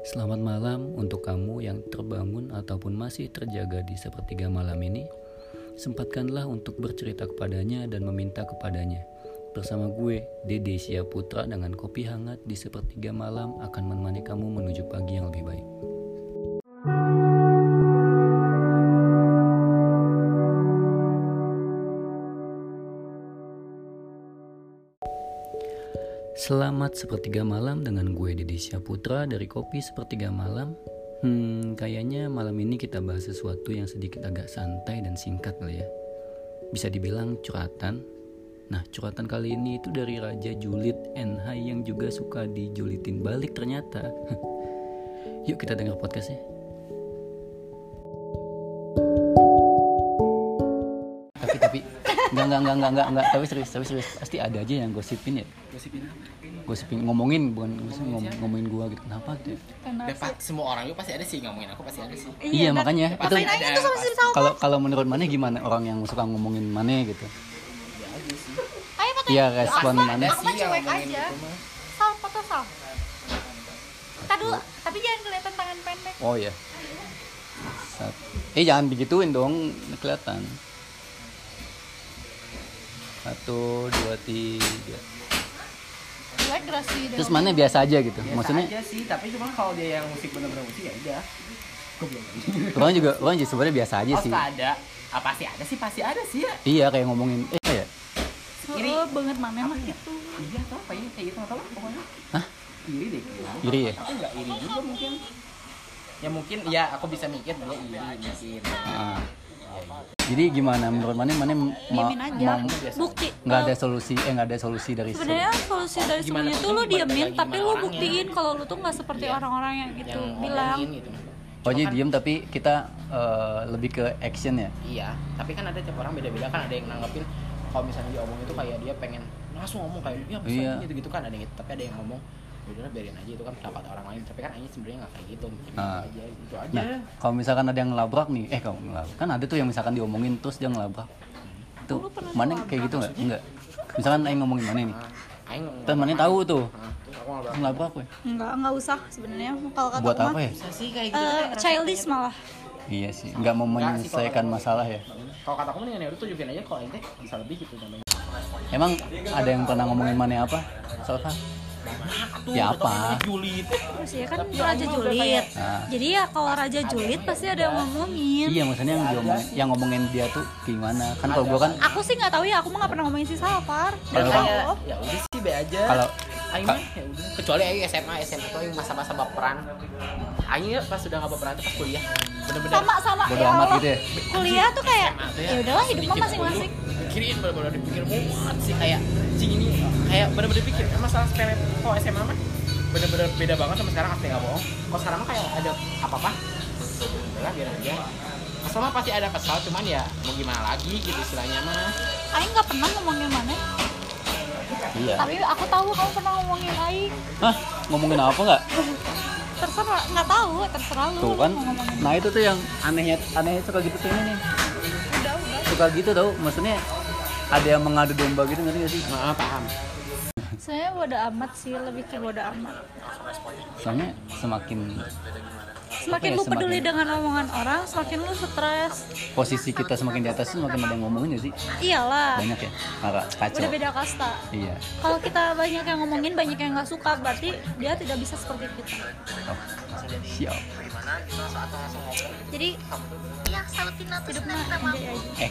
Selamat malam untuk kamu yang terbangun ataupun masih terjaga di sepertiga malam ini. Sempatkanlah untuk bercerita kepadanya dan meminta kepadanya. Bersama gue, Dede Putra dengan kopi hangat di sepertiga malam akan menemani kamu menuju pagi yang lebih baik. Selamat sepertiga malam dengan gue Deddy Putra dari Kopi Sepertiga Malam. Hmm, kayaknya malam ini kita bahas sesuatu yang sedikit agak santai dan singkat kali ya. Bisa dibilang curhatan. Nah, curhatan kali ini itu dari Raja Julid NH yang juga suka dijulitin balik ternyata. Yuk kita dengar podcastnya. Enggak enggak enggak enggak enggak, enggak. tapi serius tapi serius pasti ada aja yang gosipin ya gosipin apa? gosipin ngomongin bukan gosipin ngom- ngomongin gua gitu kenapa gitu Ya, pa- semua orang juga pasti ada sih ngomongin aku pasti ada sih. iya, makanya itu itu kalau kalau menurut mana gimana orang yang suka ngomongin mana gitu Ya aja sih. Ayo foto. iya respon mana Aku mah yang cuek ngomongin aja. gitu. Sal, foto Sal. Kita dulu, tapi jangan kelihatan tangan pendek. oh iya Sat- eh jangan digituin dong kelihatan satu dua tiga terus mana biasa aja gitu Biasa maksudnya aja sih, tapi cuma kalau dia yang musik bener-bener musik ya udah. orang juga orang juga sebenarnya biasa aja Oh, sih ada. Ah, pasti ada sih, pasti ada sih ya. iya kayak ngomongin eh ya Iri. Oh, banget mana mah gitu. Iya atau apa ya? Kayak gitu atau apa pokoknya. Hah? Iri deh. kayaknya. iri ya Tapi enggak iri juga mungkin. Ya mungkin ya aku bisa mikir dia iri mungkin. Ah. Jadi gimana menurut mana mana ma- aja. ma- Bukti. nggak ada solusi eh nggak ada solusi dari Sebenarnya solusi dari semuanya tuh lu diemin, tapi lu buktiin kalau lu tuh nggak seperti Iya. orang-orang yang gitu. Yang Bilang. gitu. Oh jadi kan- diem tapi kita eh, lebih ke action ya? Iya, tapi kan ada tiap orang beda-beda kan ada yang nanggepin kalau misalnya dia omong itu kayak dia pengen langsung ngomong kayak ya bisa Iya. gitu gitu kan ada yang gitu tapi ada yang ngomong "Ya udah biarin aja itu kan pendapat orang lain tapi kan Aing sebenarnya nggak kayak gitu mungkin Ah. aja itu aja Nah kalau misalkan ada yang ngelabrak nih, eh kalau ngelabrak kan ada tuh yang misalkan diomongin terus dia ngelabrak. Tuh Lu pernah mana kayak gitu nggak? Enggak. Misalkan Aing ngomongin mana nih? Nah, Aing Terus mana tahu tuh Nah, nggak ngelabrak gue. Enggak, enggak usah sebenarnya. Kalau kata Buat apa ya? sih kayak gitu kan, childish malah. Iya sih, nggak mau Nggak menyelesaikan masalah ya. kalau kata aku mendingan ya udah tunjukin aja kalau Aing teh bisa lebih gitu namanya Emang ada yang pernah ngomongin mana apa? Salva? Aduh, Ya apa? Julid Terus ya kan Tapi ya Raja kayak- Nah. Jadi ya kalau Raja Julid pasti ada yang ngomongin. Iya maksudnya yang diomongin, yang ngomongin dia tuh gimana? Kan kalau gua kan Aku sih nggak tahu ya, aku mah nggak pernah ngomongin si Salvar. Kalau- ya udah sih be aja kalau Aing mah ya udah kecuali Aing SMA SMA tuh yang masa-masa baperan Aing ya pas sudah nggak baperan tuh pas kuliah bener-bener sama sama bodo ya amat gitu ya. Kuliah tuh kayak tuh ya udahlah hidup mah masing-masing. Pikirin bener-bener dipikir muat sih kayak cing ini kayak bener-bener pikir masalah sepele kok SMA mah bener-bener beda banget sama sekarang asli nggak bohong kok sekarang mah kayak ada apa-apa udahlah biar aja Asal mah pasti ada kesal cuman ya mau gimana lagi gitu istilahnya mah Aing nggak pernah ngomongin mana, Iya. tapi aku tahu kamu pernah ngomongin Aing. Hah? Ngomongin apa nggak? Terserah, nggak tahu, terserah lu. Tuh kan. Nah itu tuh yang anehnya anehnya suka gitu tuh ini nih. Udah, udah. Suka gitu tau. Maksudnya ada yang mengadu domba gitu ngerti gak sih? nah, paham Saya bodo amat sih, lebih ke bodo amat. Soalnya semakin Semakin ya, lu peduli semakin- dengan omongan orang, semakin lu stres. posisi kita semakin di atas tuh semakin ada yang ngomongin gak sih? Iyalah, Banyak ya? Nggak kacau. udah beda kasta. Iya. Kalau kita banyak yang ngomongin, banyak yang nggak suka, berarti dia tidak bisa seperti kita. Oh, siap. Jadi, ya salutin hidupnya enjoy aja. Eh,